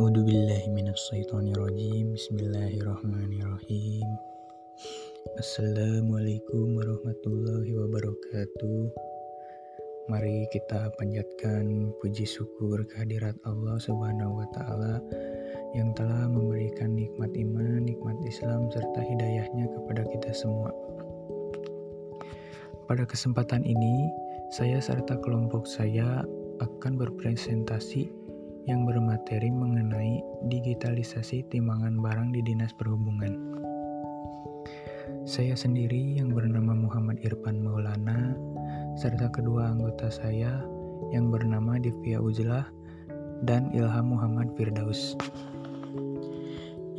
A'udzu billahi minasyaitonir rajim. Bismillahirrahmanirrahim. Assalamualaikum warahmatullahi wabarakatuh. Mari kita panjatkan puji syukur kehadirat Allah Subhanahu wa taala yang telah memberikan nikmat iman, nikmat Islam serta hidayahnya kepada kita semua. Pada kesempatan ini, saya serta kelompok saya akan berpresentasi yang bermateri mengenai digitalisasi timbangan barang di Dinas Perhubungan. Saya sendiri yang bernama Muhammad Irfan Maulana serta kedua anggota saya yang bernama Divya Uzlah dan Ilham Muhammad Firdaus.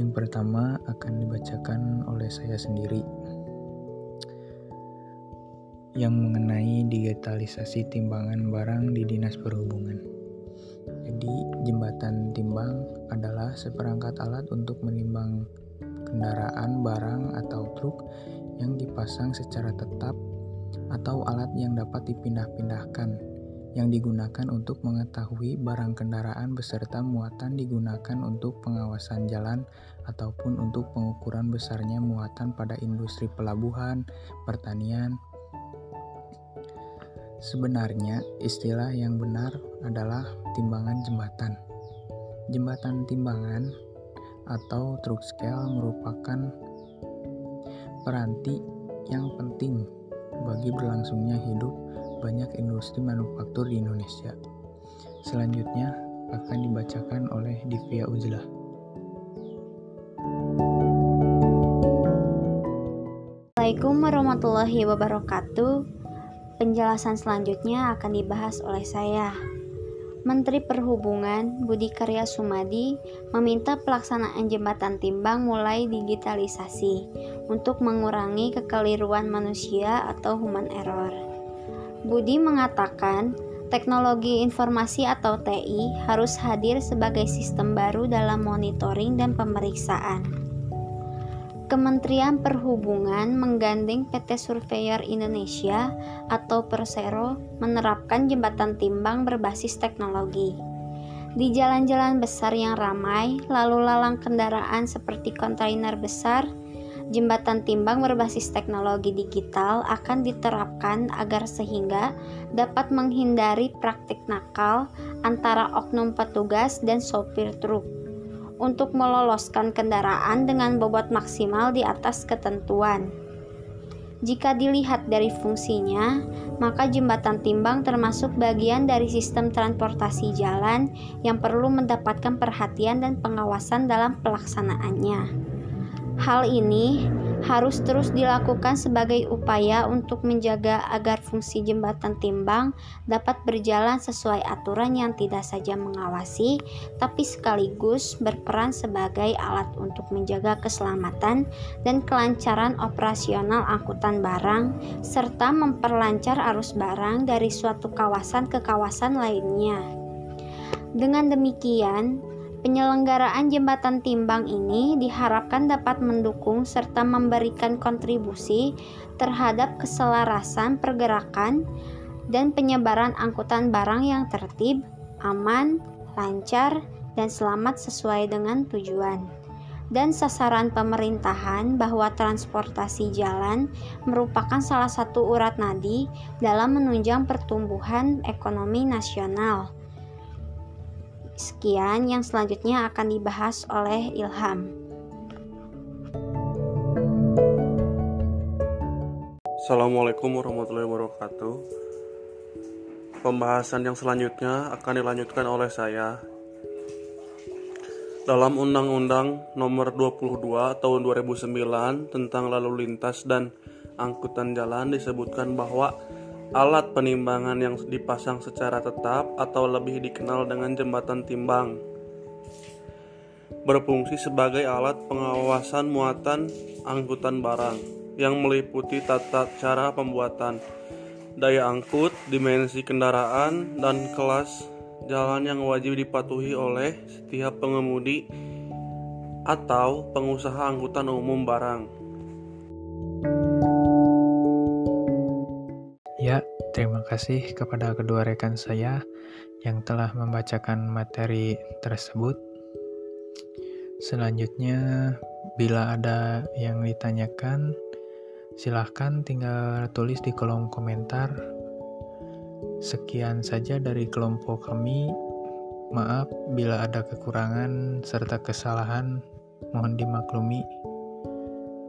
Yang pertama akan dibacakan oleh saya sendiri yang mengenai digitalisasi timbangan barang di Dinas Perhubungan. Jadi, jembatan timbang adalah seperangkat alat untuk menimbang kendaraan, barang, atau truk yang dipasang secara tetap atau alat yang dapat dipindah-pindahkan yang digunakan untuk mengetahui barang kendaraan beserta muatan digunakan untuk pengawasan jalan ataupun untuk pengukuran besarnya muatan pada industri pelabuhan, pertanian, Sebenarnya, istilah yang benar adalah timbangan jembatan. Jembatan timbangan atau truck scale merupakan peranti yang penting bagi berlangsungnya hidup banyak industri manufaktur di Indonesia. Selanjutnya akan dibacakan oleh Divya Uzlah. Assalamualaikum warahmatullahi wabarakatuh. Penjelasan selanjutnya akan dibahas oleh saya. Menteri Perhubungan Budi Karya Sumadi meminta pelaksanaan jembatan timbang mulai digitalisasi untuk mengurangi kekeliruan manusia atau human error. Budi mengatakan, teknologi informasi atau TI harus hadir sebagai sistem baru dalam monitoring dan pemeriksaan Kementerian Perhubungan menggandeng PT Surveyor Indonesia atau Persero menerapkan jembatan timbang berbasis teknologi. Di jalan-jalan besar yang ramai, lalu lalang kendaraan seperti kontainer besar, jembatan timbang berbasis teknologi digital akan diterapkan agar sehingga dapat menghindari praktik nakal antara oknum petugas dan sopir truk untuk meloloskan kendaraan dengan bobot maksimal di atas ketentuan. Jika dilihat dari fungsinya, maka jembatan timbang termasuk bagian dari sistem transportasi jalan yang perlu mendapatkan perhatian dan pengawasan dalam pelaksanaannya. Hal ini harus terus dilakukan sebagai upaya untuk menjaga agar fungsi jembatan timbang dapat berjalan sesuai aturan yang tidak saja mengawasi, tapi sekaligus berperan sebagai alat untuk menjaga keselamatan dan kelancaran operasional angkutan barang, serta memperlancar arus barang dari suatu kawasan ke kawasan lainnya. Dengan demikian, Penyelenggaraan jembatan timbang ini diharapkan dapat mendukung serta memberikan kontribusi terhadap keselarasan pergerakan dan penyebaran angkutan barang yang tertib, aman, lancar, dan selamat sesuai dengan tujuan. Dan sasaran pemerintahan bahwa transportasi jalan merupakan salah satu urat nadi dalam menunjang pertumbuhan ekonomi nasional Sekian yang selanjutnya akan dibahas oleh Ilham. Assalamualaikum warahmatullahi wabarakatuh. Pembahasan yang selanjutnya akan dilanjutkan oleh saya. Dalam Undang-Undang Nomor 22 Tahun 2009 tentang Lalu Lintas dan Angkutan Jalan disebutkan bahwa alat penimbangan yang dipasang secara tetap atau lebih dikenal dengan jembatan timbang berfungsi sebagai alat pengawasan muatan angkutan barang yang meliputi tata cara pembuatan, daya angkut, dimensi kendaraan, dan kelas jalan yang wajib dipatuhi oleh setiap pengemudi atau pengusaha angkutan umum barang. Ya, terima kasih kepada kedua rekan saya yang telah membacakan materi tersebut. Selanjutnya, bila ada yang ditanyakan, silahkan tinggal tulis di kolom komentar. Sekian saja dari kelompok kami. Maaf bila ada kekurangan serta kesalahan, mohon dimaklumi.